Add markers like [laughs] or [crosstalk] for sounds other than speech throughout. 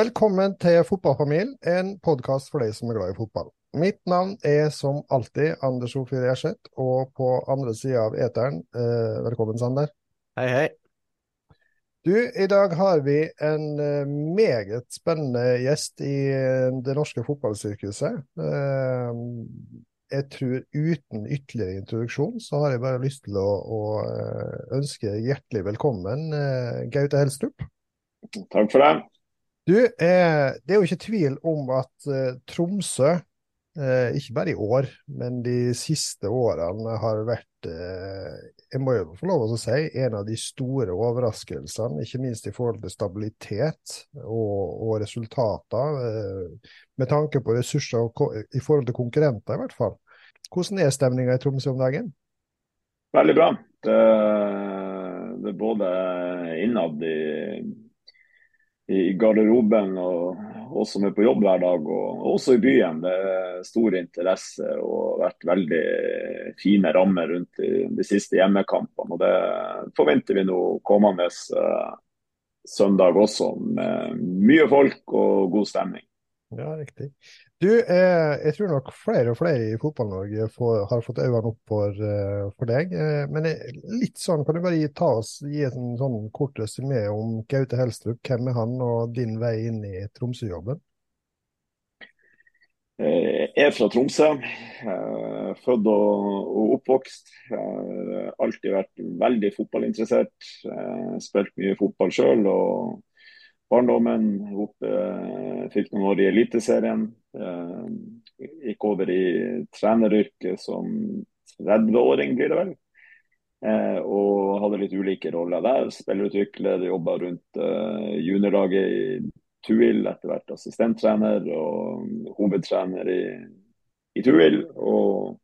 Velkommen til Fotballfamilien, en podkast for deg som er glad i fotball. Mitt navn er som alltid Anders Ofir Gjerseth, og på andre sida av eteren, eh, velkommen Sander. Hei, hei. Du, i dag har vi en eh, meget spennende gjest i eh, det norske fotballsirkuset. Eh, jeg tror uten ytterligere introduksjon, så har jeg bare lyst til å, å ønske hjertelig velkommen eh, Gaute Helstrup. Takk for det. Du, eh, det er jo ikke tvil om at eh, Tromsø, eh, ikke bare i år, men de siste årene har vært, eh, jeg må jo få lov å si, en av de store overraskelsene, ikke minst i forhold til stabilitet og, og resultater, eh, med tanke på ressurser og i forhold til konkurrenter i hvert fall. Hvordan er stemninga i Tromsø om dagen? Veldig bra. Det, det er både innad i, i garderoben og oss som er på jobb hver dag, og også i byen. Det er stor interesse og vært veldig fine rammer rundt de siste hjemmekampene. og Det forventer vi nå kommende eh, søndag også, med mye folk og god stemning. Ja, riktig. Du, eh, jeg tror nok flere og flere i Fotball-Norge har fått øynene opp for, eh, for deg. Eh, men eh, litt sånn, kan du bare gi, ta oss, gi et sånn, kort resymé om Gaute Helstrup? Hvem er han, og din vei inn i Tromsø-jobben? Jeg er fra Tromsø. eh, Født og, og oppvokst. Jeg alltid vært veldig fotballinteressert. Eh, Spilt mye fotball sjøl. Og barndommen oppe, fikk noen år i Eliteserien. Eh, Gikk over i treneryrket som 30-åring, blir det vel. Eh, og hadde litt ulike roller der. Spillerutvikler, jobba rundt eh, juniorlaget i Tuil, etter hvert assistenttrener og hovedtrener i, i Tuil. Og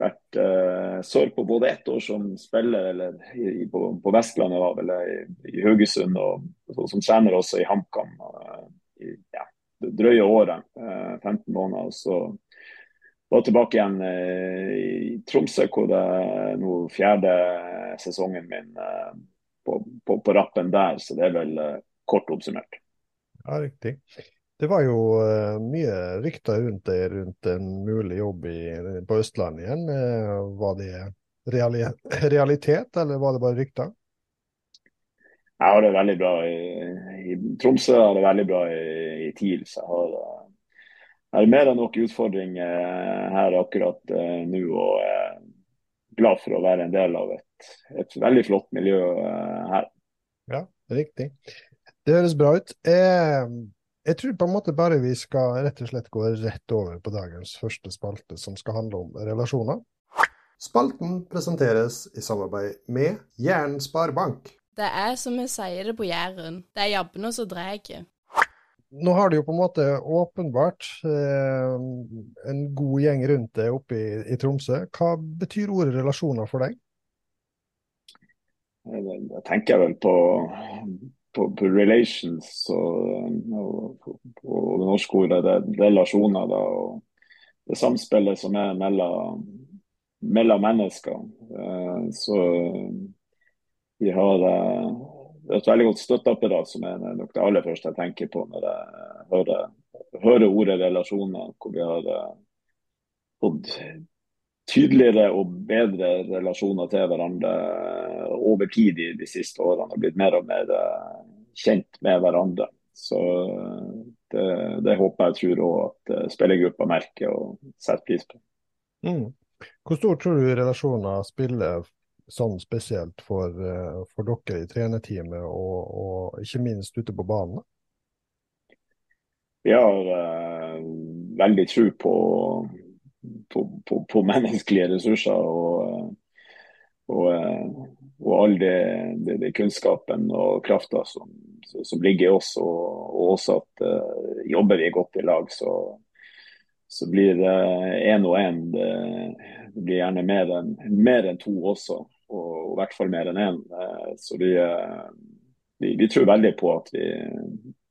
vært eh, sørpå både ett år som spiller eller i, på, på Vestlandet, da, eller i, i Haugesund, og, og som trener også i HamKam Uh, i ja, drøye året. uh, 15 måneder. Så var tilbake igjen eh, i Tromsø, hvor det er nå fjerde sesongen min eh, på, på, på rappen der. Så det er vel eh, kort oppsummert. Ja, riktig. Det var jo uh, mye rykter rundt deg rundt en mulig jobb i, på Østlandet igjen. Uh, var det reali [laughs] realitet, eller var det bare rykter? Jeg har det veldig bra i, i Tromsø, jeg har det veldig bra i, i TIL. Så jeg har, eh, jeg har mer enn nok utfordringer eh, her akkurat uh, nå. Og er glad for å være en del av et, et veldig flott miljø eh, her. Ja, riktig. Det høres bra ut. Jeg, jeg tror på en måte bare vi skal rett og slett gå rett over på dagens første spalte, som skal handle om relasjoner. Spalten presenteres i samarbeid med Jæren Sparebank. Det er som vi sier det på Jæren, det er jabbene som drar. Nå har du jo på en måte åpenbart eh, en god gjeng rundt deg oppe i, i Tromsø. Hva betyr ordet relasjoner for deg? Da tenker jeg vel på, på, på relations og, og på det norske ordet det, er relasjoner. Da, og det samspillet som er mellom, mellom mennesker. Eh, så vi har eh, et veldig godt støtteapparat, som er nok det aller første jeg tenker på når jeg hører, hører ordet relasjoner. Hvor vi har eh, fått tydeligere og bedre relasjoner til hverandre over tid i de siste årene. Og blitt mer og mer kjent med hverandre. Så det, det håper jeg tror òg at eh, spillergruppa merker og setter pris på. Mm. Hvor stor tror du relasjoner spiller sånn spesielt for, eh, for dere i trenerteamet, og, og ikke minst ute på banen? Vi har eh, veldig tro på, på, på, på menneskelige ressurser og, og, eh, og all det, det, det kunnskapen og krafta som, som ligger i oss. Og, og også at uh, jobber vi godt i lag, så, så blir det én og én. Det, det, blir gjerne mer enn, enn to også, og, og i hvert fall mer enn én. Så vi, vi, vi, tror veldig på at vi,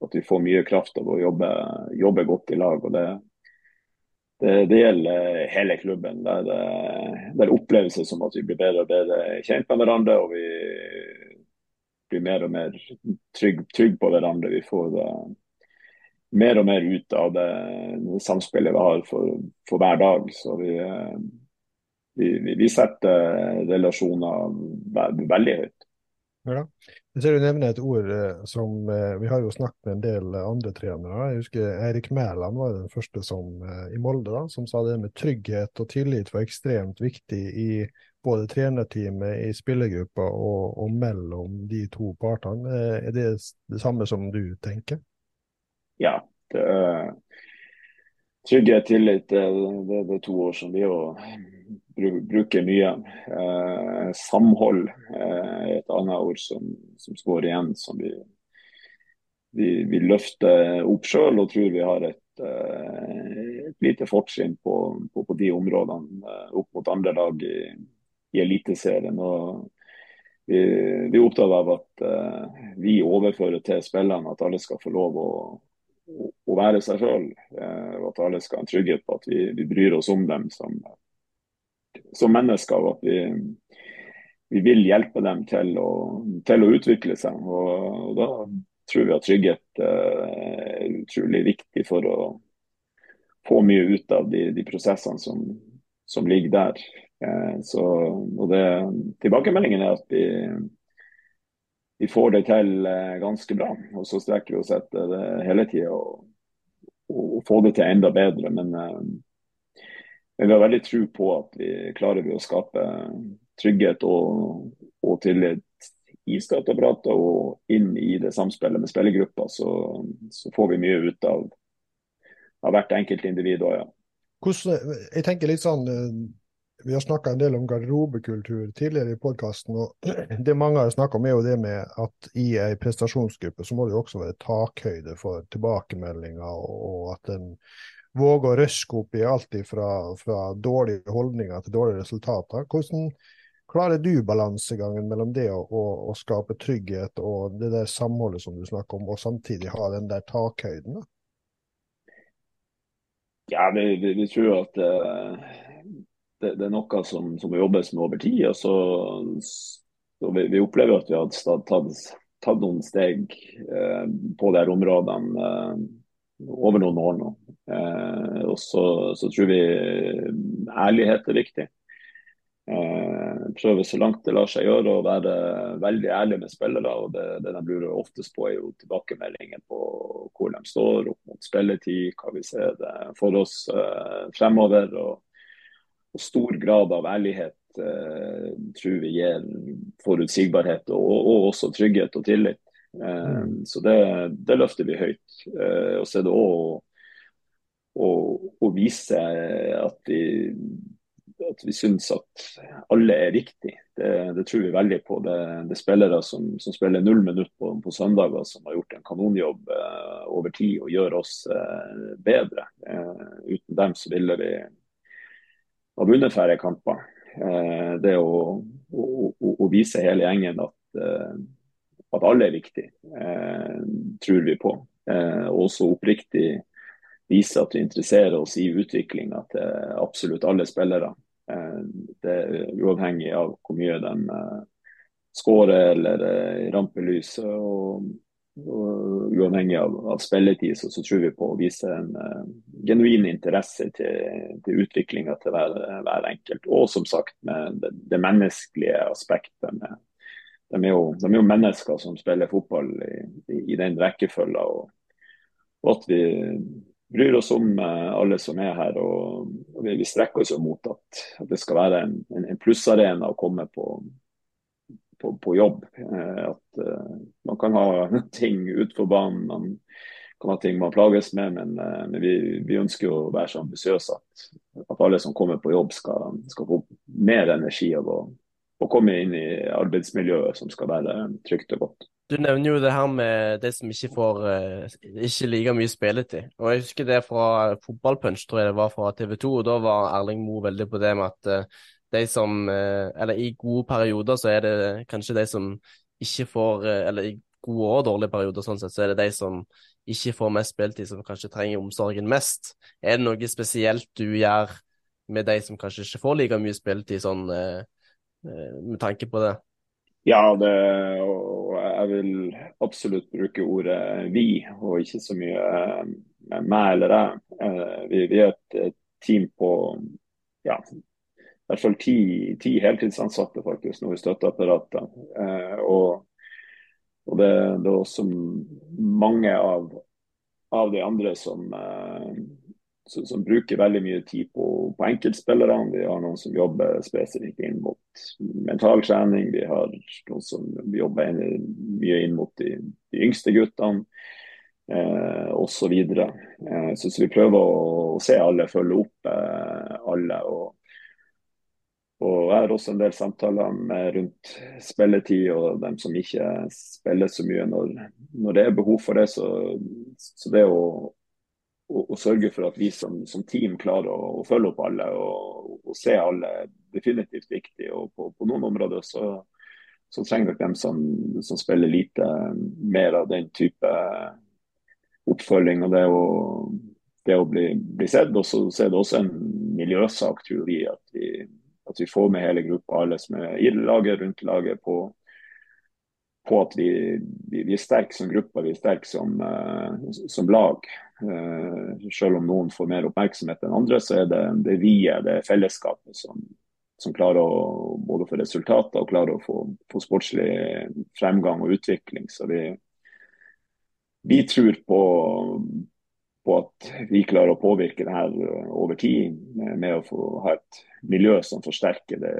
at vi får mye kraft av å jobbe, jobbe godt i lag. og det det, det, gjelder hele klubben. Der, der oppleves det som at vi blir bedre og bedre kjent med hverandre. Og vi blir mer og mer trygge trygg på hverandre. Vi får det, mer og mer ut av det, det samspillet vi har for, for, hver dag. Så vi, vi, vi setter relasjoner veldig høyt. Ja. Jeg ser du nevner et ord eh, som eh, Vi har jo snakket med en del andre trenere. Jeg husker Eirik Mæland var den første som, eh, i Molde da, som sa det med trygghet og tillit var ekstremt viktig i både trenerteamet, i spillergruppa og, og, mellom de to partene. Er det det samme som du tenker? Ja. det er Trygghet, tillit, det, det, det er to ord som vi bruker mye. Eh, samhold er et annet ord som, som står igjen, som vi, vi, vi løfter opp sjøl og tror vi har et, eh, et lite fortrinn på, på, på, de områdene eh, opp mot andre lag i, i Eliteserien. Vi, vi, er opptatt av at uh, vi overfører til spillerne at alle skal få lov å, å være seg sjøl. Uh, og at alle skal ha en trygghet på at vi, vi bryr oss om dem som, som mennesker, og at vi, vi vil hjelpe dem til å, til å utvikle seg. Og, og, Da tror vi at trygghet eh, er utrolig viktig for å få mye ut av de, de prosessene som, som, ligger der. Eh, så, og det, Tilbakemeldingen er at vi, vi får det til eh, ganske bra. Og så strekker vi oss etter det hele tida og, og, få det til enda bedre. Men men vi har veldig tro på at vi klarer å skape trygghet og, og tillit i støtteapparatet og inn i det samspillet med spillergruppa, så, så, får vi mye ut av, av hvert enkelt individ òg, ja. Hvordan, jeg tenker litt sånn, Vi har snakka en del om garderobekultur tidligere i podkasten. [clears throat] Det mange har snakka om, er jo det med at i ei prestasjonsgruppe så må det jo også være takhøyde for tilbakemeldinger, og at en våger å røske opp i alt fra, fra dårlige holdninger til dårlige resultater. Hvordan klarer du balansegangen mellom det å, skape trygghet og det der samholdet som du snakker om, og samtidig ha den der takhøyden? da? Ja, vi, vi, vi tror at uh, det, det, er noe som, som jobbes med over tid. og så, så vi, vi, opplever at vi har tatt, tatt noen steg uh, på de områdene. Uh, over noen år nå. Og så, så, tror vi ærlighet er viktig. Eh, prøve så langt det lar seg gjøre å være veldig ærlig med spillere. og Det, det de lurer oftest på, er jo tilbakemeldinger på hvor de står opp mot spilletid, hva vi ser for oss eh, fremover. Og, og, stor grad av ærlighet eh, tror vi gir forutsigbarhet og, og også trygghet og tillit. Eh, så det, det, løfter vi høyt. Eh, og så er det òg å, å, vise at vi, at vi syns at alle er viktige. Det, det, tror vi veldig på. Det, det er spillere som, som, spiller null minutt på, på, søndager, som har gjort en kanonjobb eh, over tid og gjør oss eh, bedre. Eh, uten dem så ville vi ha vunnet færre kamper. det å, å, å, vise hele gjengen at at alle er viktige, eh, tror vi på. Eh, også oppriktig vise at vi interesserer oss i utviklinga til absolutt alle spillere. Eh, det er uavhengig av hvor mye de eh, skårer eller eh, ramper. Og, og, uavhengig av, av spilletid, så, så, tror vi på å vise en uh, genuin interesse til, til utviklinga til hver, hver, enkelt. Og som sagt med det, det menneskelige aspektet med de er, jo, de er jo, mennesker som spiller fotball i, i, i den rekkefølga. Og, og, at vi bryr oss om uh, alle som er her. Og, vi, strekker oss mot at, det skal være en, en, en plussarena å komme på, på, på jobb. Uh, at uh, man kan ha [laughs] ting utenfor banen. man kan ha ting man plages med, men, men vi, vi, ønsker å være så ambisiøse at, at, alle som kommer på jobb skal, skal få mer energi av å komme inn i arbeidsmiljøet som skal være trygt og godt. Du nevner jo det her med de som ikke får uh, ikke like mye spilletid. Og Jeg husker det fra Fotballpunch, tror jeg det var fra TV 2. og Da var Erling Moe veldig på det med at uh, de som uh, Eller i gode perioder så er det kanskje de som ikke får Eller i gode og dårlige perioder sånn sett, så er det de som ikke får mest spilletid, som kanskje trenger omsorgen mest. Er det noe spesielt du gjør med de som kanskje ikke får like mye spilletid, sånn med tanke på det? Ja, det, og jeg vil absolutt bruke ordet vi, og ikke så mye eh, meg eller jeg. Eh, vi, vi er et team på ja, i hvert fall ti, ti heltidsansatte faktisk nå i støtteapparatet. Eh, og, og det, det, er også mange av, av de andre som, som, som, bruker veldig mye tid på, på enkeltspillerne. Vi har noen som jobber spesifikt inn mot mentaltrening. Vi har noen som jobber inn, mye inn mot de, de yngste guttene. Eh. Så, eh, så, så vi prøver å, å, se alle, følge opp eh, alle. og og jeg har også en del samtaler med rundt spilletid og dem som ikke spiller så mye når, når det er behov for det. Så, så det å, og, og, sørge for at vi som, som team klarer å, å, følge opp alle og, og, se alle, definitivt viktig. Og på, på noen områder så, så trenger nok dem som, som, spiller lite, mer av den type oppfølging og det å, det å bli, bli sett. Og så, er det også en miljøsak, tror vi, at vi, at vi får med hele gruppa, alle som er i laget, rundt laget, på, på at vi, vi, vi, er sterke som gruppe, vi er sterke som, uh, som lag. Uh, selv om noen får mer oppmerksomhet enn andre, så er det det er det fellesskapet som, som klarer å både få resultater og klarer å få, få sportslig fremgang og utvikling. Så vi, vi tror på, på, at vi klarer å påvirke det her over tid med, med å få ha et miljø som forsterker det,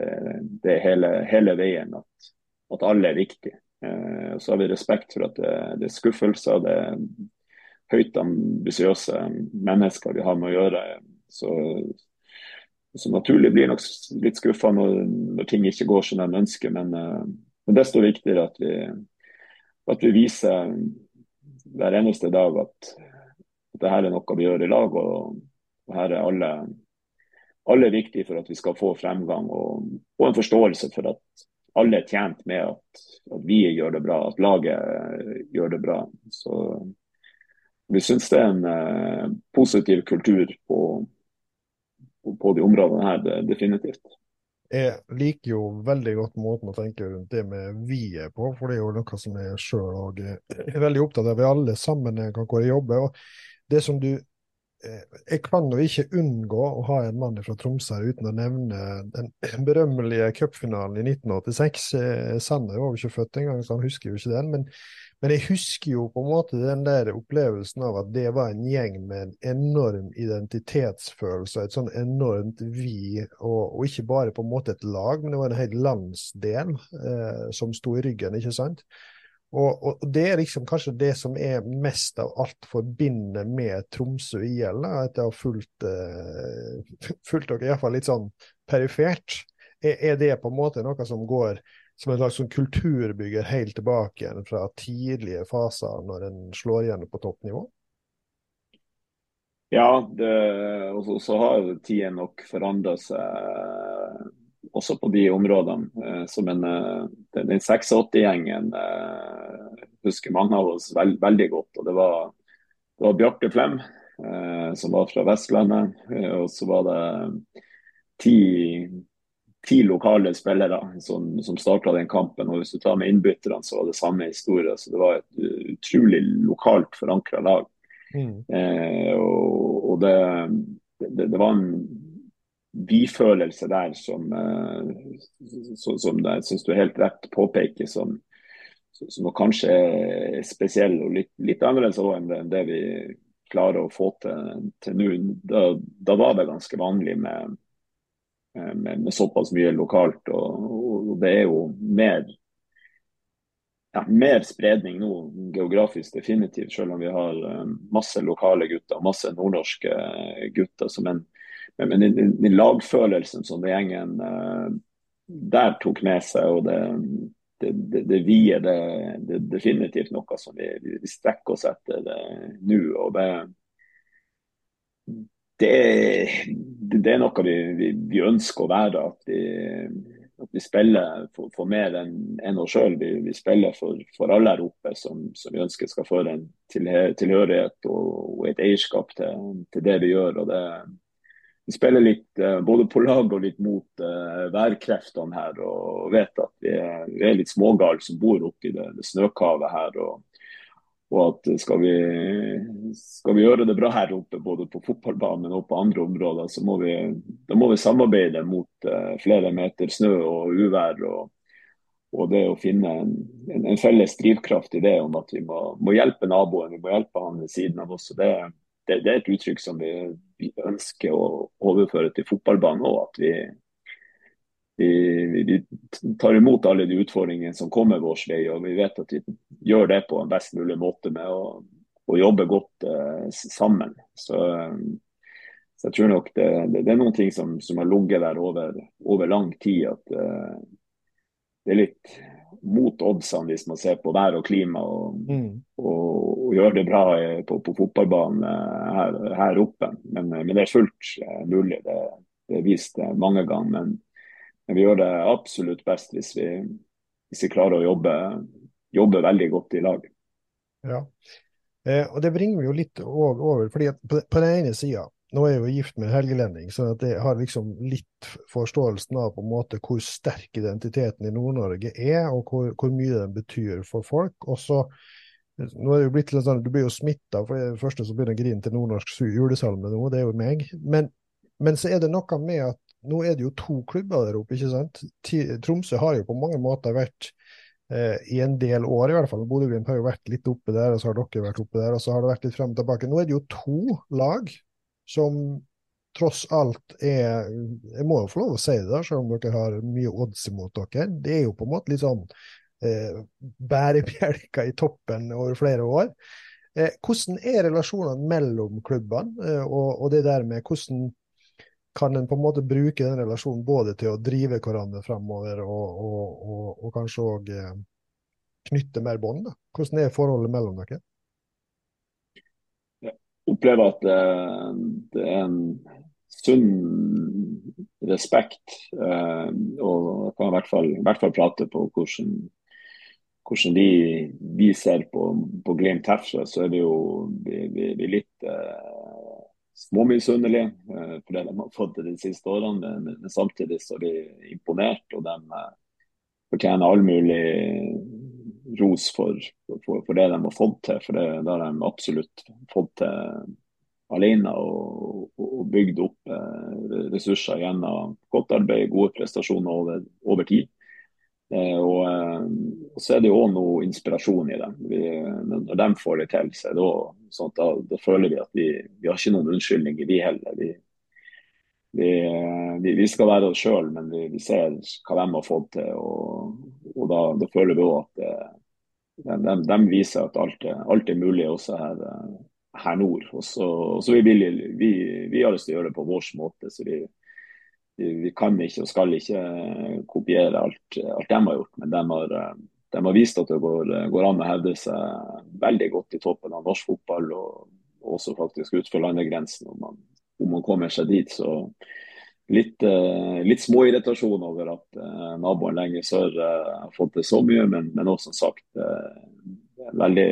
det hele, hele veien. At, at alle er viktige. Eh, så har vi respekt for at det, det er skuffelser, det er høyt ambisiøse mennesker vi har med å gjøre. Så, så naturlig blir nok litt skuffa når, når, ting ikke går som de ønsker. Men, eh, men desto viktigere at vi, at vi viser hver eneste dag at, at dette er noe vi gjør i lag. og, og her er alle, alle viktige for at vi skal få fremgang og, og en forståelse for at alle er tjent med at, at, vi gjør det bra, at laget gjør det bra. Så vi syns det er en eh, positiv kultur på, på, på, de områdene her, definitivt. Jeg liker jo veldig godt måten å tenke rundt det med vi er på, for det er jo noe som jeg sjøl er veldig opptatt av. Vi alle sammen kan gå og jobbe. og Det som du Eh, jeg kan jo ikke unngå å ha en mann fra Tromsø uten å nevne den [clears throat] berømmelige cupfinalen i 1986. Eh, Sanner var jo ikke født engang, så han husker jo ikke den. Men, men, jeg husker jo på en måte den der opplevelsen av at det var en gjeng med en enorm identitetsfølelse, et sånn enormt vi, og, og ikke bare på en måte et lag, men det var en hel landsdel eh, som sto i ryggen, ikke sant? Og, og, det er liksom kanskje det som er mest av alt forbinder med Tromsø IL, at jeg har fulgt, uh, [laughs] fulgt dere iallfall litt sånn perifert. Er, er, det på en måte noe som går som en slags sånn kulturbygger helt tilbake igjen fra tidlige faser, når en slår igjennom på toppnivå? Ja, og så har tiden nok forandra seg også på de områdene. Eh, som en, eh, den, den 86-gjengen eh, husker mange av oss veld, veldig godt. og Det var, det var Bjarte Flem, som var fra Vestlandet. og så var det ti, ti lokale spillere som, som starta den kampen. og Hvis du tar med innbytterne, så var det samme historie. så Det var et utrolig lokalt forankra lag. Mm. Eh, og, og det, det, det, var en vi-følelse der som, eh, som, som jeg syns du helt rett påpeker, som, som kanskje er spesiell og litt, litt annerledes enn det vi klarer å få til, til nå. Da, da, var det ganske vanlig med, med, med såpass mye lokalt. Og, og, det er jo mer, ja, mer spredning nå geografisk, definitivt. Selv om vi har eh, masse lokale gutter, masse nordnorske gutter. som en men, men den, den, lagfølelsen som den gjengen uh, der tok med seg, og det, det, det, det vide det, det, definitivt noe som vi, vi strekker oss etter nå. og det, det, det er noe vi, vi, vi, ønsker å være. At vi, at vi spiller for, for mer enn en oss sjøl. Vi, vi, spiller for, for, alle her oppe som, som vi ønsker skal føre en tilhørighet og, og et eierskap til, til, det vi gjør. og det spiller litt uh, både på lag og litt mot uh, værkreftene her. Og vet at vi er, vi er litt smågale som bor oppi det, det snøkavet her. Og, og at skal vi, skal vi, gjøre det bra her oppe, både på fotballbanen og på andre områder, så må vi, må vi samarbeide mot uh, flere meter snø og uvær. og og det å finne en, en, en, felles drivkraft i det om at vi må, må hjelpe naboen, vi må hjelpe han ved siden av oss. Det, det, det, er et uttrykk som vi, vi, ønsker å overføre til fotballbanen òg. At vi, vi, vi, tar imot alle de utfordringene som kommer vår vei. Og vi vet at vi gjør det på en best mulig måte med å, å jobbe godt uh, sammen. Så, så, jeg tror nok det, det, det er noen ting som, som har ligget der over, over, lang tid. At uh, det er litt mot oddsene hvis man ser på vær og klima og, mm. og, og gjør det bra på, på fotballbanen eh, her, her, oppe. Men, eh, men, det er fullt eh, mulig. Det, det er vist mange ganger. Men, men, vi gjør det absolutt best hvis vi, hvis vi klarer å jobbe, jobbe, veldig godt i lag. Ja, eh, og det bringer vi jo litt over. fordi på, på den ene sida nå er jeg jo gift med en helgelending, så jeg har liksom litt forståelsen av på en måte hvor sterk identiteten i Nord-Norge er, og hvor, hvor, mye den betyr for folk. Og så, nå er det jo blitt litt sånn, Du blir jo smitta, for det første så begynner å grine til nordnorsk julesalme nå, det er jo meg. Men, men, så er det noe med at nå er det jo to klubber der oppe, ikke sant. Tromsø har jo på mange måter vært eh, i en del år, i hvert fall. Bodø-Glimt har jo vært litt oppe der, og så har dere vært oppe der, og så har det vært litt frem og tilbake. Nå er det jo to lag som tross alt er Jeg må jo få lov å si det, selv om dere har mye odds imot dere. Det er jo på en måte litt sånn eh, bærebjelker i toppen over flere år. Eh, hvordan er relasjonene mellom klubbene, eh, og, og, det der med hvordan kan en på en måte bruke den relasjonen både til å drive hverandre fremover og, og, og kanskje òg eh, knytte mer bånd? Hvordan er forholdet mellom dere? Opplever at det, det er en sunn respekt. Eh, og jeg kan i hvert fall, i hvert fall prate på hvordan, hvordan de, vi ser på, på Glimt herfra, så er det jo vi, vi, vi litt eh, småmisunnelige eh, for det de har fått de siste årene. Men, samtidig så er vi imponert, og de eh, fortjener all mulig ros for, for, for, det de har fått til. For det, det har de absolutt fått til alene og, og bygd opp eh, ressurser gjennom godt arbeid, gode prestasjoner over, over tid. Eh, og, eh, og, så er det jo òg noe inspirasjon i dem. Vi, når de får det til, så det også sånn da, da, føler vi at vi, vi har ikke noen unnskyldninger, vi heller. Vi, vi, vi, skal være oss sjøl, men vi, ser hva de har fått til. Og, og da, da, føler vi òg at de, de, viser at alt, alt er mulig også her her nord. Og så, og så vi, vi, vi, har lyst til å gjøre det på vår måte. så vi, vi, kan ikke og skal ikke kopiere alt, alt de har gjort. Men de har, de har vist at det går, går, an å hevde seg veldig godt i toppen av norsk fotball. Og, og også faktisk utenfor landegrensen, om om man kommer seg dit. så Litt, litt småirritasjon over at uh, naboen lenger sør uh, har fått til så mye, men, men også som sagt uh, veldig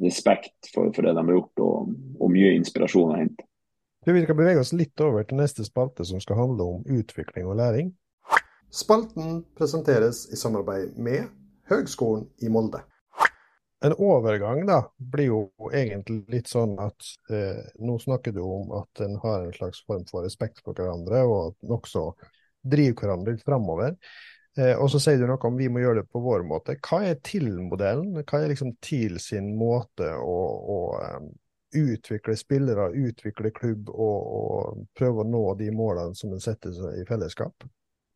respekt for, for, det de har gjort, og, og mye inspirasjon å hente. Vi skal bevege oss litt over til neste spalte, som skal handle om utvikling og læring. Spalten presenteres i samarbeid med Høgskolen i Molde. En overgang da, blir jo egentlig litt sånn at eh, nå snakker du om at en har en slags form for respekt for hverandre, og at en også driver hverandre litt framover. Eh, og så sier du noe om vi må gjøre det på vår måte. Hva er TIL-modellen? Hva er liksom TIL sin måte å, å um, utvikle spillere, utvikle klubb og, og, prøve å nå de målene som en setter seg i fellesskap?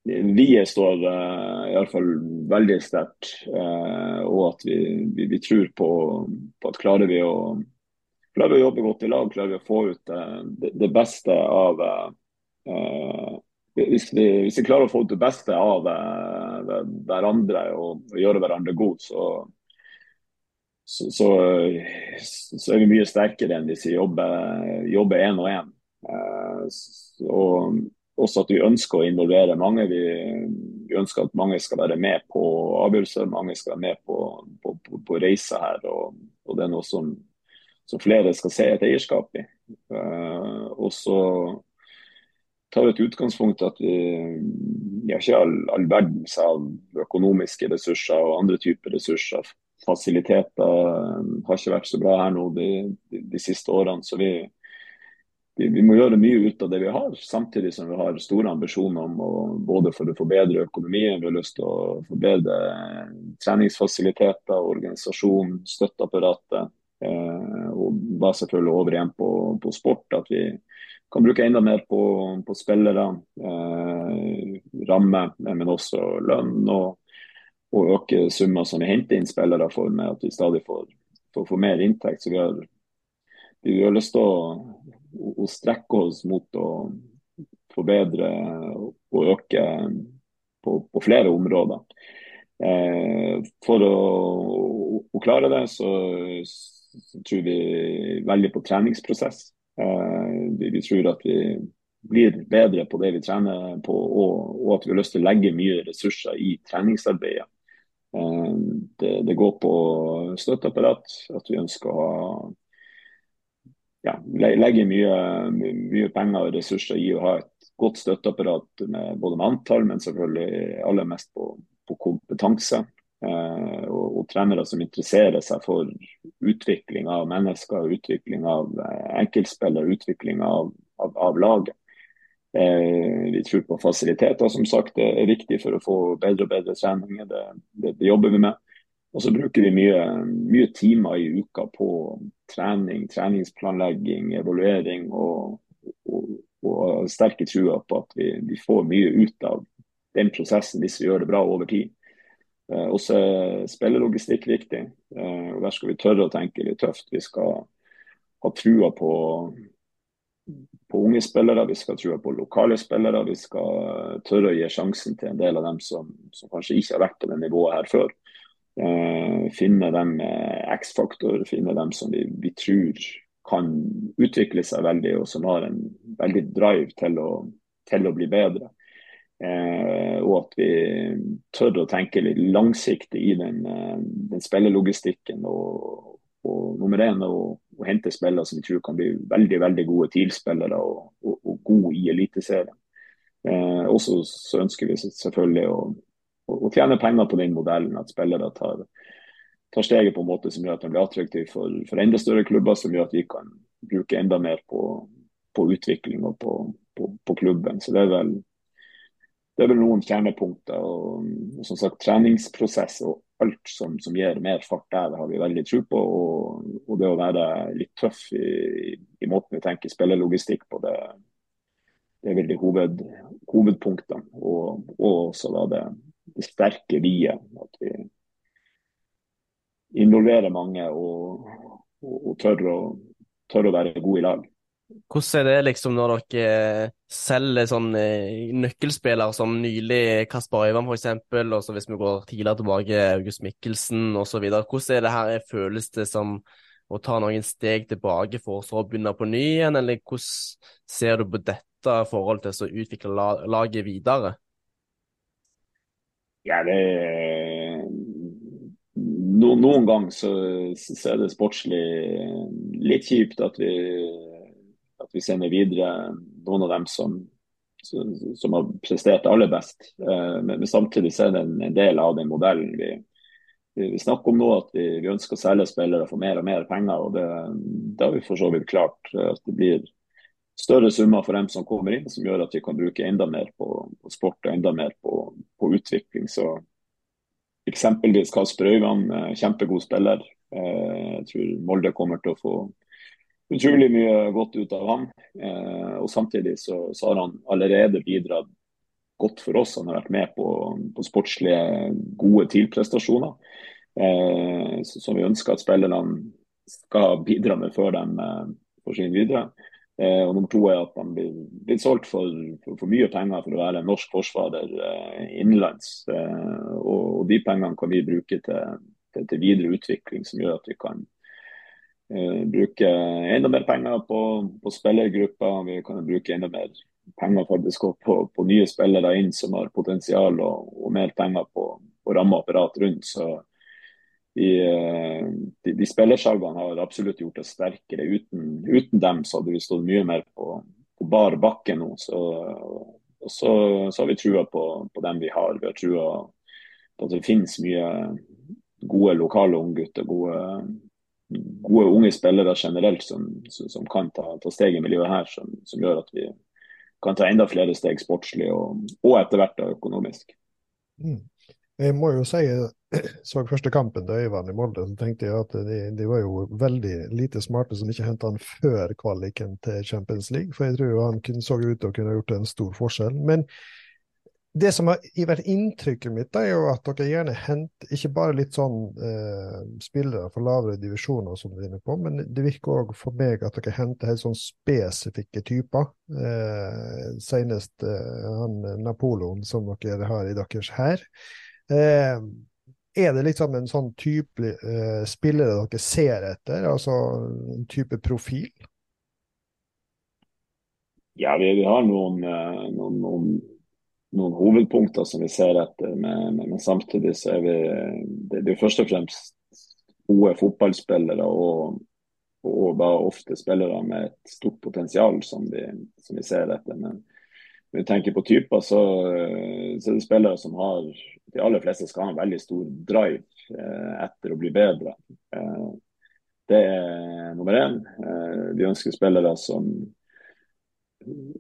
Vi står uh, iallfall veldig sterkt, uh, og at vi, vi, vi tror på, på, at klarer vi å klarer vi å jobbe godt i lag, klarer vi å få ut uh, det, det, beste av uh, hvis vi, hvis vi, klarer å få ut det beste av hverandre og, og, gjøre hverandre gode, så, så, så, så, er vi mye sterkere enn hvis vi jobber én og én. Uh, også at vi ønsker å involvere mange. Vi, vi, ønsker at mange skal være med på avgjørelser, mange skal være med på, på, på, på reiser her. Og, og, det er noe som, som, flere skal se et eierskap i. Uh, og så tar vi et utgangspunkt at vi, vi har ikke all, all verdens av økonomiske ressurser og andre typer ressurser. Fasiliteter har ikke vært så bra her nå de, de, de siste årene. så vi vi, vi, må gjøre mye ut av det vi har, samtidig som vi har store ambisjoner om å, både for å forbedre økonomien, vi har lyst til å forbedre treningsfasiliteter, organisasjon, støtteapparatet. Eh, og da selvfølgelig over igjen på, på, sport. At vi kan bruke enda mer på, på spillere, eh, ramme, men også lønn. Og, og øke summer som vi henter inn spillere for, med at vi stadig får, får, får mer inntekt. Så vi har vi har lyst til å, å, strekke oss mot å forbedre og øke på, på flere områder. Eh, for å, å, klare det, så, så, tror vi veldig på treningsprosess. Eh, vi, vi, tror at vi blir bedre på det vi trener på, og, og, at vi har lyst til å legge mye ressurser i treningsarbeidet. Eh, det, det, går på støtteapparat, at vi ønsker å ha ja, legger mye, mye, penger og ressurser i å ha et godt støtteapparat med både med antall, men selvfølgelig aller mest på, på kompetanse. Eh, og, og, trenere som interesserer seg for utvikling av mennesker, utvikling av eh, enkeltspillere, utvikling av, av, av laget. Eh, vi tror på fasiliteter, som sagt. Det er viktig for å få bedre og bedre treninger. Det, det, det jobber vi med. Og så bruker vi mye, mye, timer i uka på trening, treningsplanlegging, evaluering og, og, og sterke trua på at vi, vi, får mye ut av den prosessen hvis vi gjør det bra over tid. Eh, også er spillelogistikk viktig. Eh, og Der skal vi tørre å tenke litt tøft. Vi skal ha trua på, på unge spillere, vi skal ha trua på lokale spillere. Vi skal tørre å gi sjansen til en del av dem som, som kanskje ikke har vært på det nivået her før. Eh, finne dem X-faktor, finne dem som vi, vi, tror kan utvikle seg veldig, og som har en veldig drive til å, til å bli bedre. Eh, og at vi tør å tenke litt langsiktig i den, eh, den spillelogistikken. Og, og nummer én å, å hente spillere som vi tror kan bli veldig veldig gode TIL-spillere og, og, og, gode i Eliteserien. Eh, også så ønsker vi selvfølgelig å og, tjene penger på den modellen. At spillere tar, tar, steget på en måte som gjør at de blir attraktive for, for, enda større klubber, som gjør at vi kan bruke enda mer på, på utvikling og på, på, på, klubben. Så det er vel det er vel noen kjernepunkter. og, og som sagt Treningsprosess og alt som, som, gir mer fart der, har vi veldig tro på. Og, og, det å være litt tøff i, i måten vi tenker spillerlogistikk på, det, det er veldig hoved, hovedpunktene. Og, og også da det sterke vi-et. At vi involverer mange og, og, og tør, å, tør, å, være gode i lag. Hvordan er det liksom når dere selger sånn eh, nøkkelspillere som nylig Kasper Øyvand f.eks., og så hvis vi går tidligere tilbake, August Mikkelsen osv. Hvordan er det her, føles det som å ta noen steg tilbake for å begynne på ny igjen, eller hvordan ser du på dette forholdet til å utvikle laget videre? Ja, det no, Noen ganger så, så, er det sportslig litt kjipt at vi, at vi sender videre noen av dem som, som har prestert aller best. Eh, men, men, samtidig så er det en, del av den modellen vi, vi, snakker om nå, at vi, vi, ønsker å selge spillere og få mer og mer penger. og Det, det har vi for så vidt klart. at det blir større summer for dem som kommer inn, som gjør at vi kan bruke enda mer på, sport og enda mer på, på utvikling. Så Eksempelvis Kasper Øyvand, eh, kjempegod spiller. Eh, jeg tror Molde kommer til å få utrolig mye godt ut av ham. Eh, og Samtidig så, så har han allerede bidratt godt for oss. Han har vært med på, på sportslige, gode TIL-prestasjoner. Som vi ønsker at spillerne skal bidra med før de får sin videre. Eh, og nummer to er at de blir, blir solgt for, for, for, mye penger for å være en norsk forsvarer eh, innenlands. Eh, og, og, de pengene kan vi bruke til, til, til, videre utvikling, som gjør at vi kan eh, bruke enda mer penger på, på spillergrupper. Vi kan bruke enda mer penger faktisk på, på nye spillere inn som har potensial, og, og mer penger på, på rammeapparat rundt. så de, eh, de, de spillersalgene har absolutt gjort oss sterkere. Uten, uten, dem så hadde vi stått mye mer på, på bar bakke nå. Så, og så, så, har vi trua på, på, dem vi har. Vi har trua på at det finnes mye gode lokale unggutter, gode, gode unge spillere generelt som, som kan ta, ta, steg i miljøet her, som, som, gjør at vi kan ta enda flere steg sportslig og, og etter hvert økonomisk. Mm. Jeg må jo si så første kampen til Øyvand i Molde, så tenkte jeg at de, de var jo veldig lite smarte som ikke henta han før kvaliken til Champions League. For jeg tror han kunne, så ut til å kunne gjort en stor forskjell. Men det som har vært inntrykket mitt, er jo at dere gjerne henter ikke bare litt sånn eh, spillere for lavere divisjoner, som du er på, men det virker òg for meg at dere henter helt sånn spesifikke typer. Eh, senest eh, han Napoleon, som dere har i deres her. Eh, er det liksom en sånn type uh, spillere dere ser etter, altså en type profil? Ja, vi, vi har noen, uh, noen, noen, noen, hovedpunkter som vi ser etter, men, men, men samtidig så er vi det, det er først og fremst gode fotballspillere og, og da ofte spillere med et stort potensial som vi, som vi ser etter. Men vi tenker på typer, så, så er det spillere som har De aller fleste skal ha en veldig stor drive eh, etter å bli bedre. Eh, det er nummer én. Eh, vi ønsker spillere som,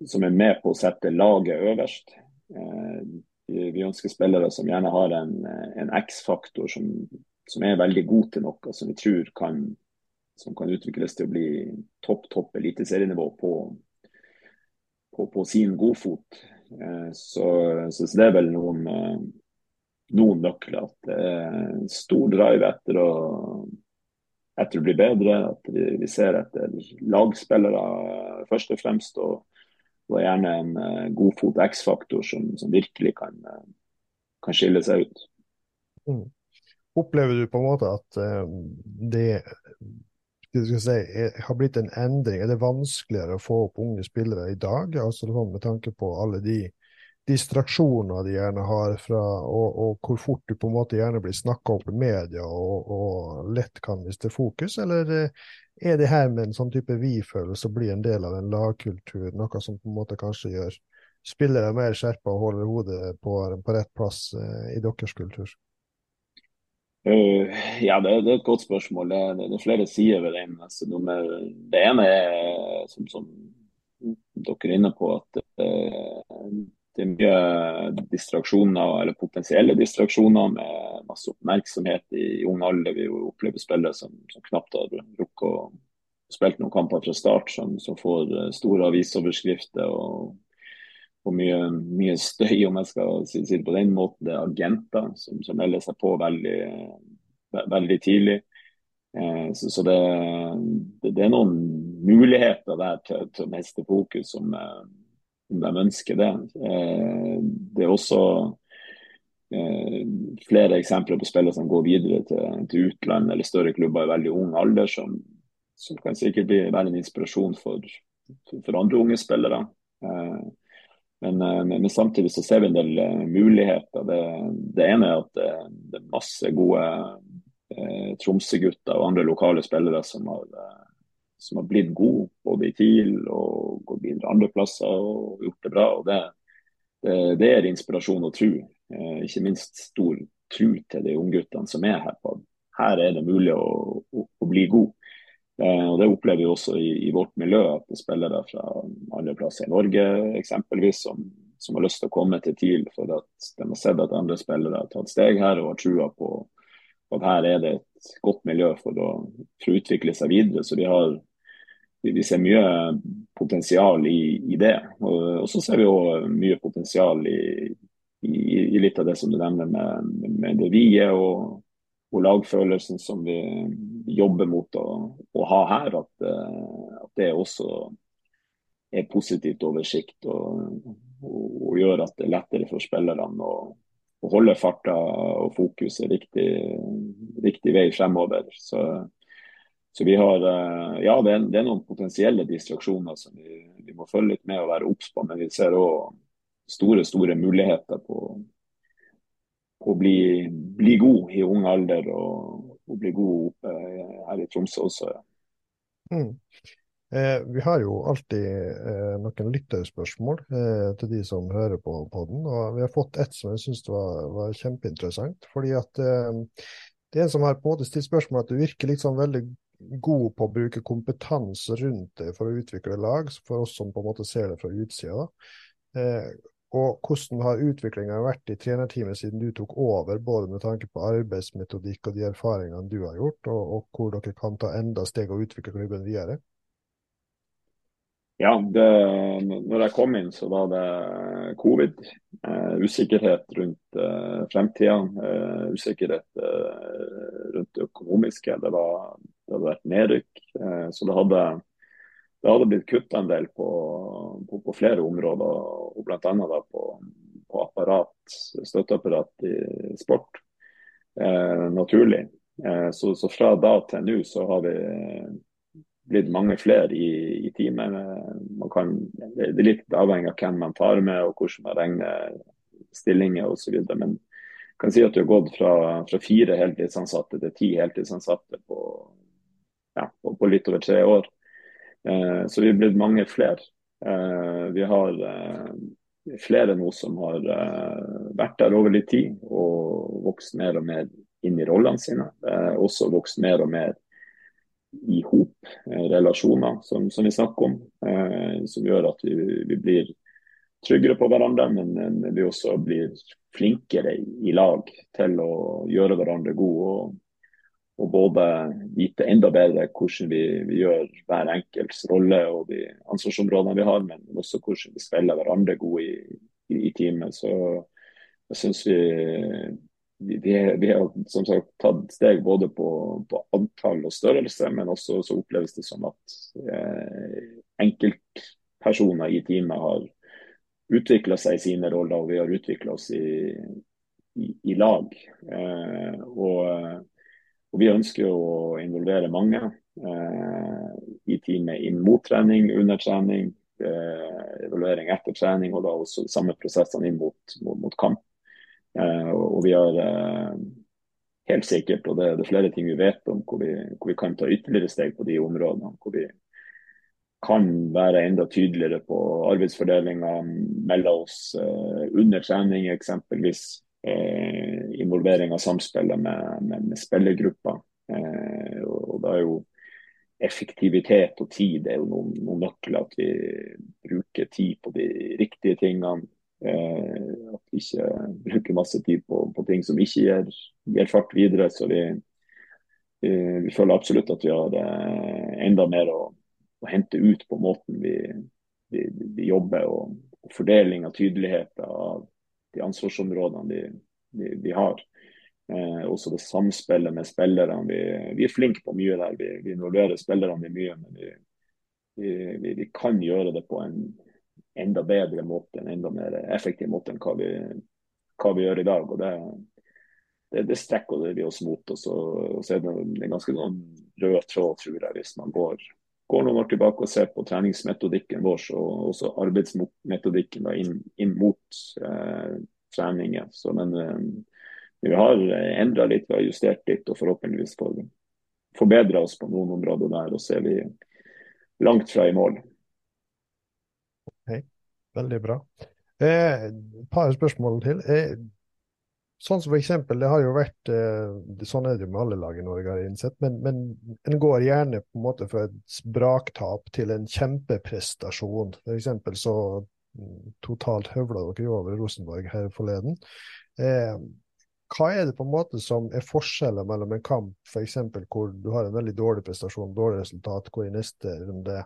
som er med på å sette laget øverst. Eh, vi ønsker spillere som gjerne har en, en X-faktor som, som, er veldig god til noe, som vi tror kan, som kan utvikles til å bli topp, topp eliteserienivå på på, på sin godfot. Eh, så, så, det er vel noen, eh, noen nøkler. At det er stor drive etter å, etter å bli bedre. At vi, vi ser etter lagspillere eh, først og fremst. Og, og gjerne en godfot X-faktor som, som, virkelig kan, kan, skille seg ut. Mm. Opplever du på en måte at det si, har blitt en endring? Er det vanskeligere å få opp unge spillere i dag? altså Med tanke på alle de distraksjoner de gjerne har fra, og, og, hvor fort du på en måte gjerne blir snakka opp i media og, og, lett kan miste fokus, eller eh, er det her med en sånn type vi-følelse å bli en del av en lagkultur, noe som på en måte kanskje gjør spillere mer skjerpa og holder hodet på, på rett plass eh, i deres kultur? Uh, ja, det, det, er et godt spørsmål. Det, det, det er flere sider ved den. Altså, nummer, det ene er, som, som, dere er inne på, at uh, det er mye distraksjoner, eller potensielle distraksjoner med masse oppmerksomhet i ung alder. Vi opplever spillere som, som knapt har rukket å spille noen kamper fra start, som, som får eh, store avisoverskrifter. og og mye, mye, støy, om jeg skal si, det på den måten. Det er agenter som, som melder seg på veldig, veldig tidlig. Eh, så, så det, det, det, er noen muligheter der til, til å miste fokus om, eh, om, de ønsker det. Eh, det er også eh, flere eksempler på spillere som går videre til, til utland eller større klubber i veldig ung alder, som, som kan sikkert bli, være en inspirasjon for, for, for andre unge spillere. Eh, men, eh, men, men, samtidig så ser vi en del uh, muligheter. Det, det, ene er at det, det er masse gode eh, Tromsø-gutter og andre lokale spillere som har, som har blitt gode både i TIL og gått videre andre plasser og gjort det bra. og Det, det, det er inspirasjon og tro. ikke minst stor tro til de ungguttene som er her. på Her er det mulig å, å, å bli god. Eh, og Det opplever vi også i, i, vårt miljø, at det er spillere fra andre plasser i Norge eksempelvis som, som, har lyst til å komme til TIL for at de har sett at andre spillere har tatt steg her og har trua på at her er det et godt miljø for å, for å utvikle seg videre. Så vi, har, vi ser mye potensial i, i det. Og, så ser vi òg mye potensial i, i, i, litt av det som du nevner med, med det vi er, og og lagfølelsen som vi jobber mot å, å ha her, at, eh, at, det også er positivt oversikt og, og, og, gjør at det er lettere for spillerne å, å holde farta og fokuset riktig, riktig vei fremover. Så, så vi har eh, Ja, det er, det er, noen potensielle distraksjoner som vi, vi må følge litt med og være obs på, men vi ser òg store, store muligheter på å bli, bli, god i ung alder og, og bli god oppe her i Tromsø også. Ja. Mm. Eh, vi har jo alltid eh, noen lytterspørsmål eh, til de som hører på podden, og vi har fått ett som jeg syns var, var, kjempeinteressant. fordi at eh, det er en som har på en måte stilt spørsmål at du virker sånn veldig god på å bruke kompetanse rundt det for å utvikle lag, for oss som på en måte ser det fra utsida. Eh, og hvordan har utviklinga vært i trenerteamet siden du tok over, både med tanke på arbeidsmetodikk og de erfaringene du har gjort, og, og hvor dere kan ta enda steg og utvikle klubben videre? Ja, det, når jeg kom inn så var det covid. Eh, usikkerhet rundt eh, fremtida. Eh, usikkerhet eh, rundt det økonomiske. Det, var, det hadde vært nedrykk. Eh, så det hadde, det hadde blitt kutta en del på, på, på, flere områder, og bl.a. på, på apparat, støtteapparat i sport. Eh, naturlig. Så, så, fra da til nå så har vi blitt mange flere i, i teamet. Kan, det er litt avhengig av hvem man tar med og hvordan man regner stillinger osv. Men jeg kan si at du har gått fra, fra fire heltidsansatte til ti heltidsansatte på, ja, på litt over tre år. Eh, så vi er blitt mange flere. Eh, vi har eh, flere nå som har vært der over litt tid og vokst mer og mer inn i rollene sine. Også vokst mer og mer i hop relasjoner, som, som, vi snakker om. Som gjør at vi, vi, blir tryggere på hverandre, men, men vi også blir flinkere i, lag til å gjøre hverandre gode. Og både vite enda bedre hvordan vi, vi gjør hver enkelts rolle og de ansvarsområdene vi har, men også hvordan vi spiller hverandre gode i, i, i teamet. Så jeg syns vi vi, vi, har som sagt tatt steg både på, på, antall og størrelse, men også så oppleves det som at eh, enkeltpersoner i teamet har utvikla seg i sine roller, og vi har utvikla oss i, i, lag. Eh, og, og, vi ønsker å involvere mange eh, i teamet inn mot trening, under trening, eh, evaluering etter trening, og da også samme prosessene inn mot, mot, mot kamp. Eh, og vi har eh, helt sikkert, og det, det, er flere ting vi vet om, hvor vi, hvor vi kan ta ytterligere steg på de områdene. Hvor vi kan være enda tydeligere på arbeidsfordelinga mellom oss eh, under trening, eksempelvis. Involvering av samspillet med, med, med spillergrupper. og, og da er jo effektivitet og tid er jo noen, noen nøkler. At vi bruker tid på de riktige tingene. Eh, at vi ikke bruker masse tid på, på ting som ikke gir, gir, fart videre. Så vi, vi, vi, føler absolutt at vi har eh, enda mer å, å hente ut på måten vi, vi jobber. Og, og, fordeling av tydelighet av de ansvarsområdene vi, har. Eh, også det samspillet med spillerne. Vi, vi, er flinke på mye der. Vi, vi involverer spillerne mye. men vi, vi, kan gjøre det på en enda bedre måte, en enda mer effektiv måte enn hva vi, hva vi gjør i dag. og Det, det, det strekker vi oss mot. Og så, og så er det en ganske sånn rød tråd, tror jeg, hvis man går, går noen år tilbake og ser på treningsmetodikken vår og også arbeidsmetodikken da, inn, inn, mot eh, treninger. Så, men eh, vi har endra litt, vi har justert litt og forhåpentligvis for, forbedra oss på noen områder der. Og så er vi langt fra i mål. Veldig bra. Et eh, par spørsmål til. Eh, sånn som for eksempel, det har jo vært eh, Sånn er det jo med alle lag i Norge, har jeg innsett. Men, men en går gjerne på en måte fra et braktap til en kjempeprestasjon. For eksempel så mm, totalt høvla dere over Rosenborg her forleden. Eh, hva er det på en måte som er forskjellen mellom en kamp for eksempel, hvor du har en veldig dårlig prestasjon, dårlig resultat, hvor i neste runde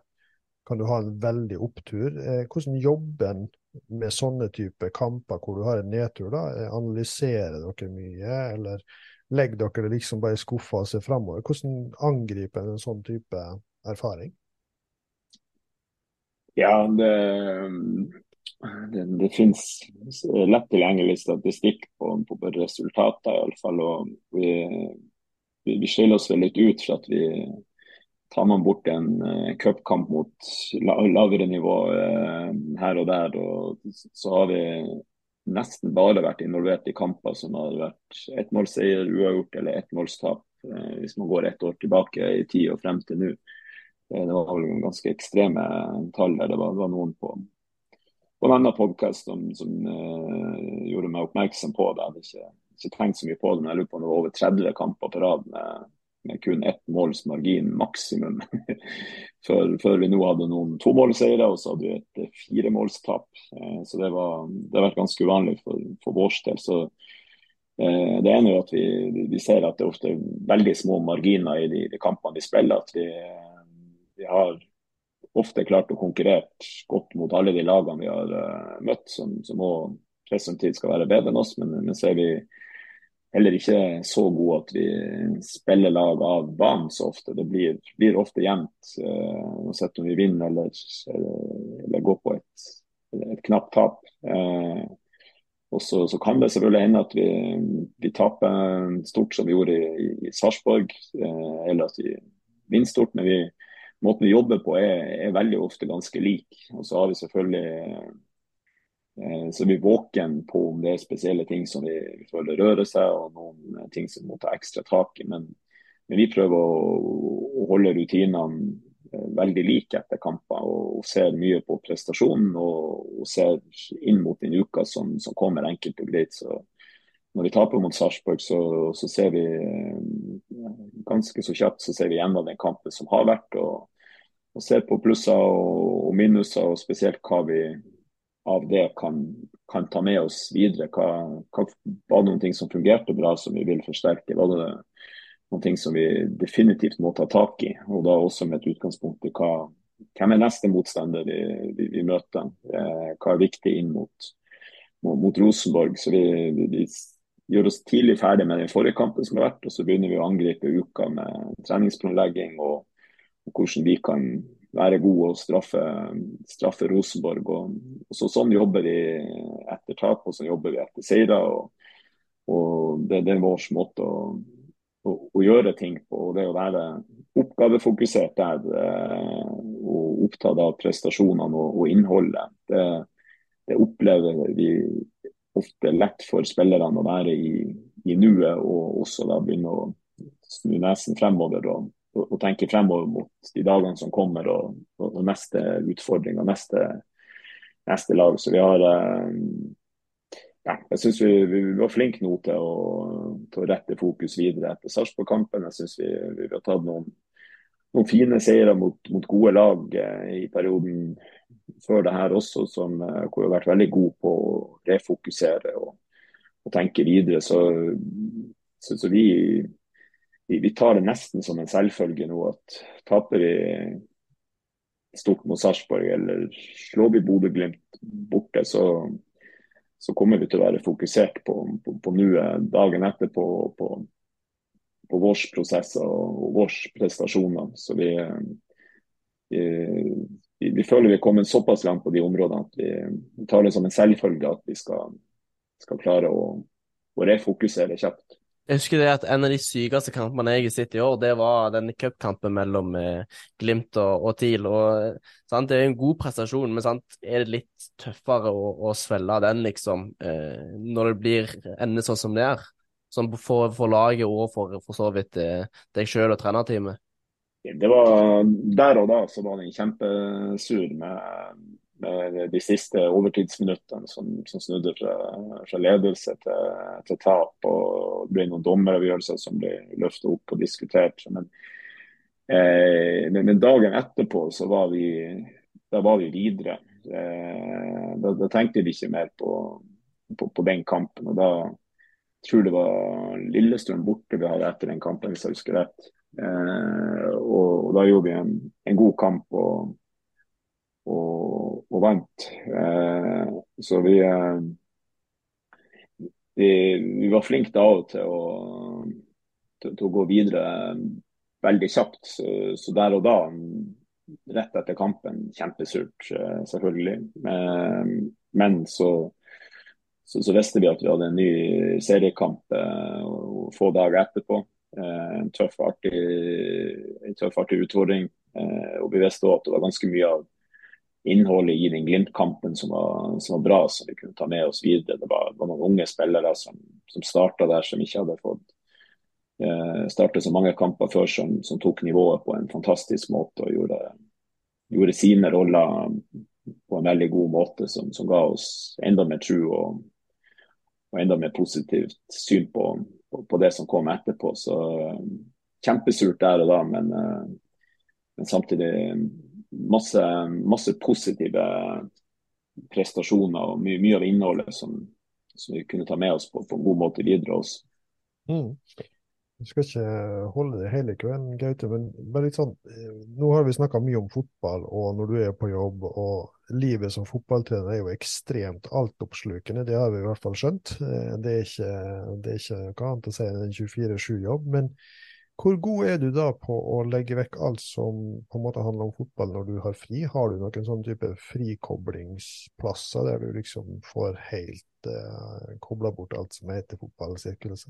kan du ha en veldig opptur. Eh, hvordan jobber en med sånne type kamper hvor du har en nedtur? da? Eh, analyserer dere mye, eller legger dere liksom bare i skuffa og ser framover? Hvordan angriper en sånn type erfaring? Ja, det, det, det finnes lett tilgjengelig statistikk på, på resultater, iallfall. Og vi, vi, vi skiller oss vel litt ut for at vi tar man bort en uh, cupkamp mot lavere nivå uh, her og der, og så har vi nesten bare vært involvert i kamper som har vært ettmålsseier, uavgjort eller ettmålstap. Uh, hvis man går ett år tilbake i tid og frem til nå. Det var vel ganske ekstreme tall der. Det var, var noen på, på en annen podkast som, som gjorde meg oppmerksom på det. Jeg hadde ikke, ikke, tenkt så mye på det, men jeg lurer på om det var over 30 kamper på rad med, med kun ett måls margin maksimum. [laughs] før, før, vi nå hadde noen tomålseiere, og så hadde vi et eh, firemålstap. Uh, så det, var, det har vært ganske uvanlig for, for vår del. Så uh, det ene er at vi, vi, ser at det ofte er veldig små marginer i de, de kampene vi spiller. at vi vi har ofte klart å konkurrere godt mot alle de lagene vi har møtt, som, som også skal være bedre enn oss. Men, men ser er vi heller ikke så gode at vi spiller lag av banen så ofte. Det blir, blir ofte jevnt, uh, uansett om vi vinner eller, eller går på et, et knapt tap. Uh, og så, så, kan det selvfølgelig hende at vi, vi taper stort som vi gjorde i, i, Sarpsborg, uh, eller at vi vinner stort. Men vi, måten vi jobber på er, er, veldig ofte ganske lik. Og så har vi selvfølgelig eh, så vi er våken på om det er spesielle ting som vi, vi føler rører seg, og noen ting som må ta ekstra tak i. Men, men vi prøver å, å holde rutinene eh, veldig like etter kamper og, og, ser mye på prestasjonen og, og ser inn mot den uka som, som, kommer enkelt og greit. Så når vi taper mot Sarpsborg, så, så, ser vi eh, ganske så kjapt så ser vi gjennom den kampen som har vært. og og ser på plusser og minuser, og spesielt hva vi av det kan, kan ta med oss videre. Hva, hva, var det noen ting som fungerte bra som vi vil forsterke? Var det noen ting som vi definitivt må ta tak i? Og da også med et utgangspunkt i hva, hvem er neste motstander vi, vi, vi møter? Eh, hva er viktig inn mot, mot, mot Rosenborg? Så vi, vi, gjør oss tidlig ferdig med den forrige kampen som har vært, og så begynner vi å angripe uka med treningsplanlegging og hvordan vi kan være gode og straffe, straffe Rosenborg. Og, og så, sånn jobber vi etter tap, og så jobber vi etter seire. Og, og det, det, er vår måte å, å, å, gjøre ting på. og Det å være oppgavefokusert der eh, og opptatt av prestasjonene og, og innholdet. Det, det, opplever vi ofte lett for spillerne å være i, i nuet, og også da begynne å snu nesen fremover. og og, tenke fremover mot de dagene som kommer og, og, og neste utfordring og neste, neste, lag. Så vi har eh, ja, jeg syns vi, vi, var flinke nå til å, til å rette fokus videre etter Sarpsborg-kampen. Jeg syns vi, vi, har tatt noen, noen fine seire mot, mot, gode lag eh, i perioden før det her også, som, eh, hvor vi har vært veldig gode på å refokusere og, og tenke videre. Så, så, så vi vi, vi, tar det nesten som en selvfølge nå at taper vi stort mot Sarpsborg eller slår vi Bodø-Glimt borte, så, så, kommer vi til å være fokusert på, på, på nuet dagen etter på, på, våre prosesser og, og våre prestasjoner. Så vi, vi, vi, føler vi er kommet såpass langt på de områdene at vi, vi tar det som en selvfølge at vi skal, skal klare å, å refokusere kjapt. Jeg husker det at En av de sykeste kampene jeg har sett i år, det var den cupkampen mellom eh, Glimt og, og TIL. Og, sant, det er en god prestasjon, men sant, er det litt tøffere å, å svelge den, liksom, eh, når det blir ender sånn som det er? Sånn for, for laget og for, for så vidt eh, deg sjøl og trenerteamet? Det var Der og da så var den kjempesur med de siste overtidsminuttene som, som snudde fra, fra ledelse til, til, tap. og Det ble noen dommeravgjørelser som ble løftet opp og diskutert. Men, eh, men, men, dagen etterpå så var vi, da var vi videre. Eh, da, da, tenkte vi ikke mer på, på, på, den kampen. og da tror det var Lillestrøm borte vi hadde etter den kampen, hvis jeg husker rett. Eh, og, og, da gjorde vi en, en god kamp. og og, og vant. Eh, så vi, eh, vi, vi var flinke da til til, til å gå videre veldig kjapt. Så, så, der og da rett etter kampen kjempesurt, selvfølgelig. Men så, så, så, visste vi at vi hadde en ny seriekamp få dager etterpå. En tøff, artig, en tøff, artig utfordring. Og vi visste òg at det var ganske mye av innholdet i den Glimt-kampen som, som, var bra, som vi kunne ta med oss videre. Det var, var noen unge spillere som, som starta der, som ikke hadde fått eh, starte så mange kamper før, som, som, tok nivået på en fantastisk måte og gjorde, gjorde, sine roller på en veldig god måte, som, som ga oss enda mer tro og, og, enda mer positivt syn på, på, på, det som kom etterpå. Så eh, kjempesurt der og da, men, eh, men samtidig masse, masse positive prestasjoner og mye, mye av innholdet som, som, vi kunne ta med oss på, på en god måte videre også. Mm. Jeg skal ikke holde det hele kvelden, Gaute, men bare litt sånn eh, Nå har vi snakka mye om fotball og når du er på jobb, og livet som fotballtrener er jo ekstremt altoppslukende. Det har vi i hvert fall skjønt. Eh, det er ikke, det er ikke noe annet å si enn en 24-7-jobb. Men hvor god er du da på å legge vekk alt som på en måte handler om fotball når du har fri? Har du noen sånn type frikoblingsplasser der du liksom får helt eh, kobla bort alt som heter fotballsirkulet?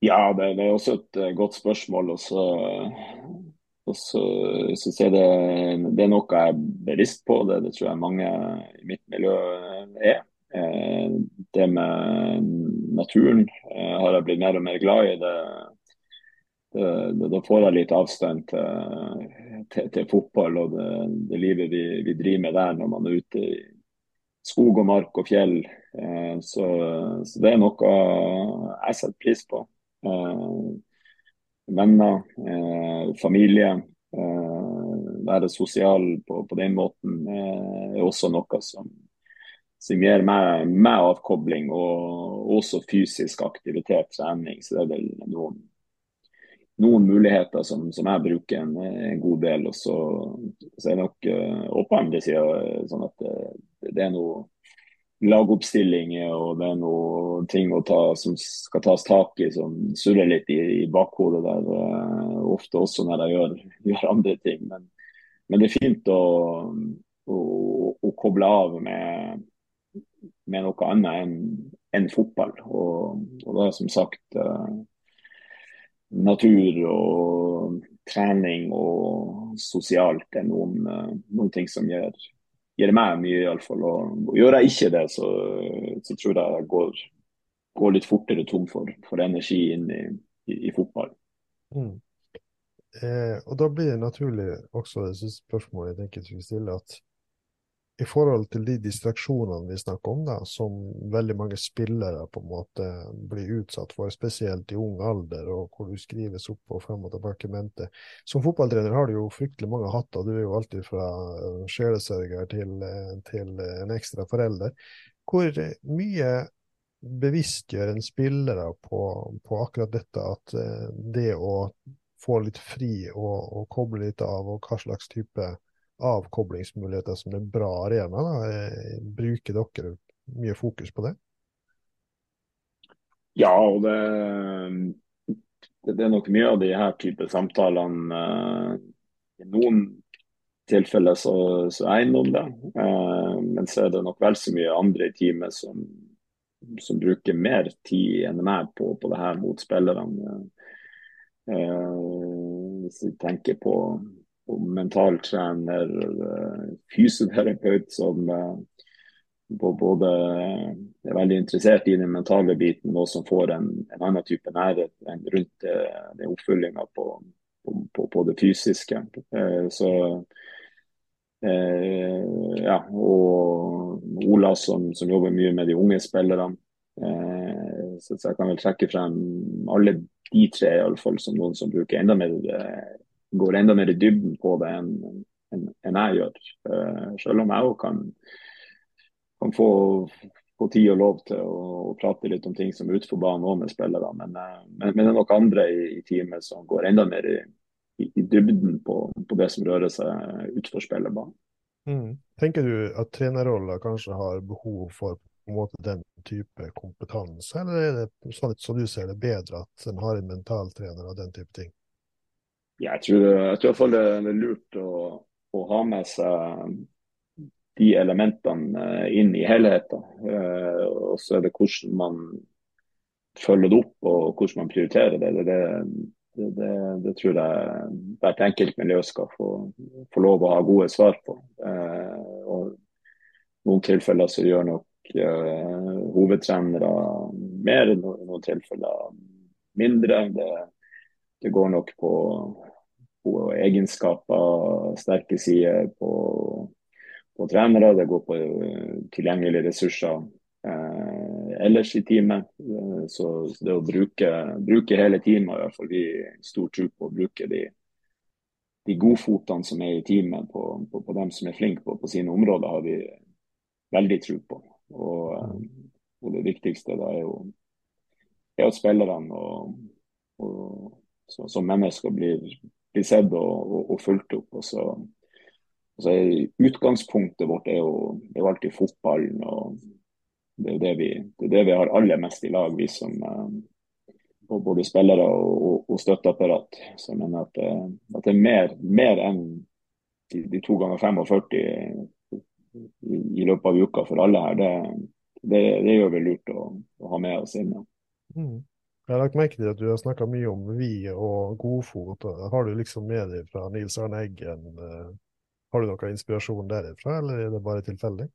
Ja, det, det, er også et uh, godt spørsmål. Og så, og jeg det, det, er noe jeg er bevisst på. Det, det tror jeg mange i mitt miljø er. Eh, det med naturen eh, har jeg blitt mer og mer glad i. det da får jeg litt avstand til, til, til fotball og det, det livet vi, vi, driver med der når man er ute i skog og mark og fjell. Eh, så, så, det er noe jeg setter pris på. Venner, familie. Være sosial på, på den måten er også noe som, som gir meg, meg avkobling og også fysisk aktivitet, trening. Så det er vel noen, noen muligheter som, som, jeg bruker en, en god del. Og så, så er det nok uh, på andre sida sånn at det, det er noe lagoppstillinger og det er noe ting ta, som skal tas tak i som surrer litt i, i bakhodet der. Ofte også når jeg gjør, [laughs] gjør andre ting. Men, men, det er fint å, å, å koble av med med noe annet enn en fotball. Og, og er som sagt uh, natur og trening og sosialt er noen, uh, noen ting som gjør, gjør meg mye, iallfall. Og, og gjør jeg ikke det, så, så tror jeg jeg går, går, litt fortere tom for, for energi inn i, i, i fotball. Mm. Eh, og da blir det naturlig også det siste spørsmålet jeg tenker jeg stille, at i forhold til de distraksjonene vi snakker om, da, som veldig mange spillere på en måte blir utsatt for, spesielt i ung alder, og hvor du skrives opp og frem og tilbake mente. Som fotballtrener har du jo fryktelig mange hatter. Du er jo alltid fra sjelesørger til, til en ekstra forelder. Hvor mye bevisstgjør en spillere på, på, akkurat dette, at eh, det å få litt fri og, og koble litt av, og hva slags type avkoblingsmuligheter som en bra arena. Da. Eh, bruker dere mye fokus på det? Ja, og det, det er nok mye av de her type samtalene. Eh, I noen tilfeller så, så er jeg innom det, eh, men så er det nok vel så mye andre i teamet som, som bruker mer tid enn meg på, på det her mot spillerne. Hvis vi tenker på mentaltrener, trener fysioterapeut som eh, både er veldig interessert i den mentale biten, men også får en, en annen type nærhet rundt eh, den oppfølginga på, på, på, det fysiske. Så ja, og Ola som, som, jobber mye med de unge spillerne. Så jeg kan vel trekke frem alle de tre i alle fall, som noen som bruker enda mer går enda mer i dybden på det enn en, en jeg gjør. Uh, selv om jeg òg kan, kan få, få, tid og lov til å, å, prate litt om ting som er utenfor banen òg med spillere. Men, uh, men, men, det er nok andre i, i teamet som går enda mer i, i, i dybden på, på, det som rører seg utenfor spillerbanen. Mm. Tenker du at trenerroller kanskje har behov for måte den type kompetanse, eller er det sånn som du ser det bedre at en har en mentaltrener og den type ting? Jeg tror, jeg tror i hvert fall det er lurt å, å ha med seg de elementene eh, inn i helheten. Eh, og så er det hvordan man følger det opp og hvordan man prioriterer det. Det, det, det, det tror jeg hvert enkelt miljø skal få, få, lov å ha gode svar på. Og og noen tilfeller så gjør nok hovedtrenere mer, noen tilfeller mindre. Det, det går nok på, på egenskaper, sterke sider, på på trenere, det går på uh, tilgjengelige ressurser eh, ellers i teamet. Så, så, det å bruke, bruke hele teamet, i hvert fall vi stor tro på å bruke de, de godfotene som er i teamet, på, på, på dem som er flinke på, på, sine områder, har vi veldig tro på. Og, og det viktigste da er jo er at spillerne og, og så, som mennesker blir, blir sett og, og, og fulgt opp. og så Altså, utgangspunktet vårt er jo, er jo alltid fotballen. og det er, det, vi, det er det vi har aller mest i lag, vi som uh, både spillere og, og, støtteapparat. Så jeg mener at, uh, at det er mer, mer enn de, de, to ganger 45 i, i, løpet av uka for alle her. Det, det, gjør vi lurt å, å, ha med oss inn. Mm. Jeg har lagt merke til at du har snakka mye om vi og godfot. Har du liksom med deg fra Nils Arne Eggen? Uh har du noe inspirasjon derifra, eller er det bare tilfeldig?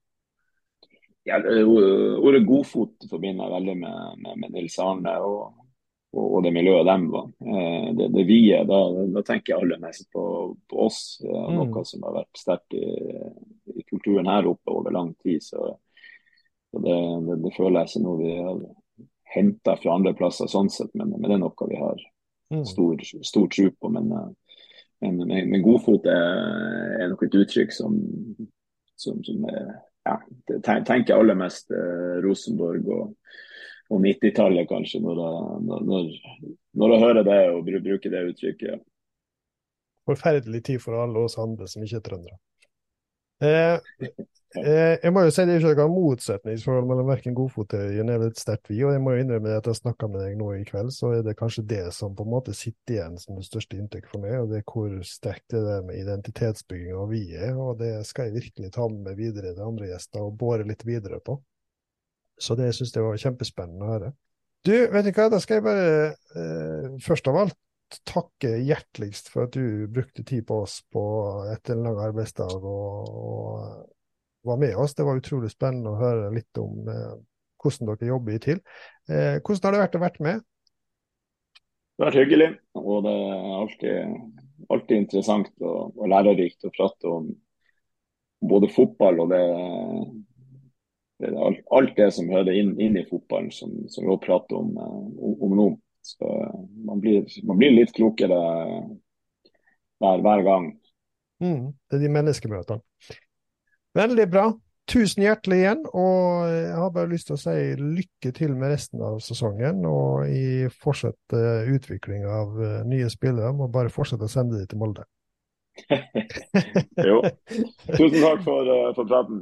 Ja, Ordet godfot forbinder jeg veldig med, med, med Nils Arne og, og, og, det miljøet dem var. Det, det, vi er, da, da, tenker jeg aller mest på, på oss. Mm. Noe som har vært sterkt i, i, kulturen her oppe over lang tid. Så, så det, det, det, føler jeg ikke noe vi har henta fra andre plasser, sånn sett, men, men, det er noe vi har mm. stor, stor tro på. men uh, men, men, men godfot er, er nok et uttrykk som, som, som er, ja, det tenker aller mest eh, Rosenborg og, og 90-tallet, kanskje, når jeg, når, når jeg, hører det og bruker det uttrykket. Forferdelig tid for alle oss andre som ikke er trøndere. Eh, Eh, jeg må jo si det er ikke noe motsetningsforhold mellom verken Godfotøyen eller et sterkt. Og jeg må jo innrømme at jeg snakka med deg nå i kveld, så er det kanskje det som på en måte sitter igjen som det største inntrykket for meg. Og det er hvor sterkt det er med identitetsbygging og vi er. Og det skal jeg virkelig ta med videre til andre gjester og båre litt videre på. Så det syns jeg var kjempespennende å høre. Du, vet du hva, da skal jeg bare eh, først av alt takke hjerteligst for at du brukte tid på oss på etter en lang arbeidsdag. og, og var med oss. Det var utrolig spennende å høre litt om eh, hvordan dere jobber i TIL. Eh, hvordan har det vært å være med? Det har vært hyggelig, og det er alltid, alltid interessant og, og, lærerikt å prate om både fotball og det, det alt, alt, det som hører inn, inn i fotballen, som, som vi også prater om, om, om nå. Så man blir, man blir, litt klokere hver, hver gang. Mm, det er de menneskemøtene. Veldig bra. Tusen hjertelig igjen, og jeg har bare lyst til å si lykke til med resten av sesongen og i fortsatt utvikling av eh, nye spillere. Må bare fortsette å sende dem til Molde. [laughs] jo. Tusen takk for, eh, for praten.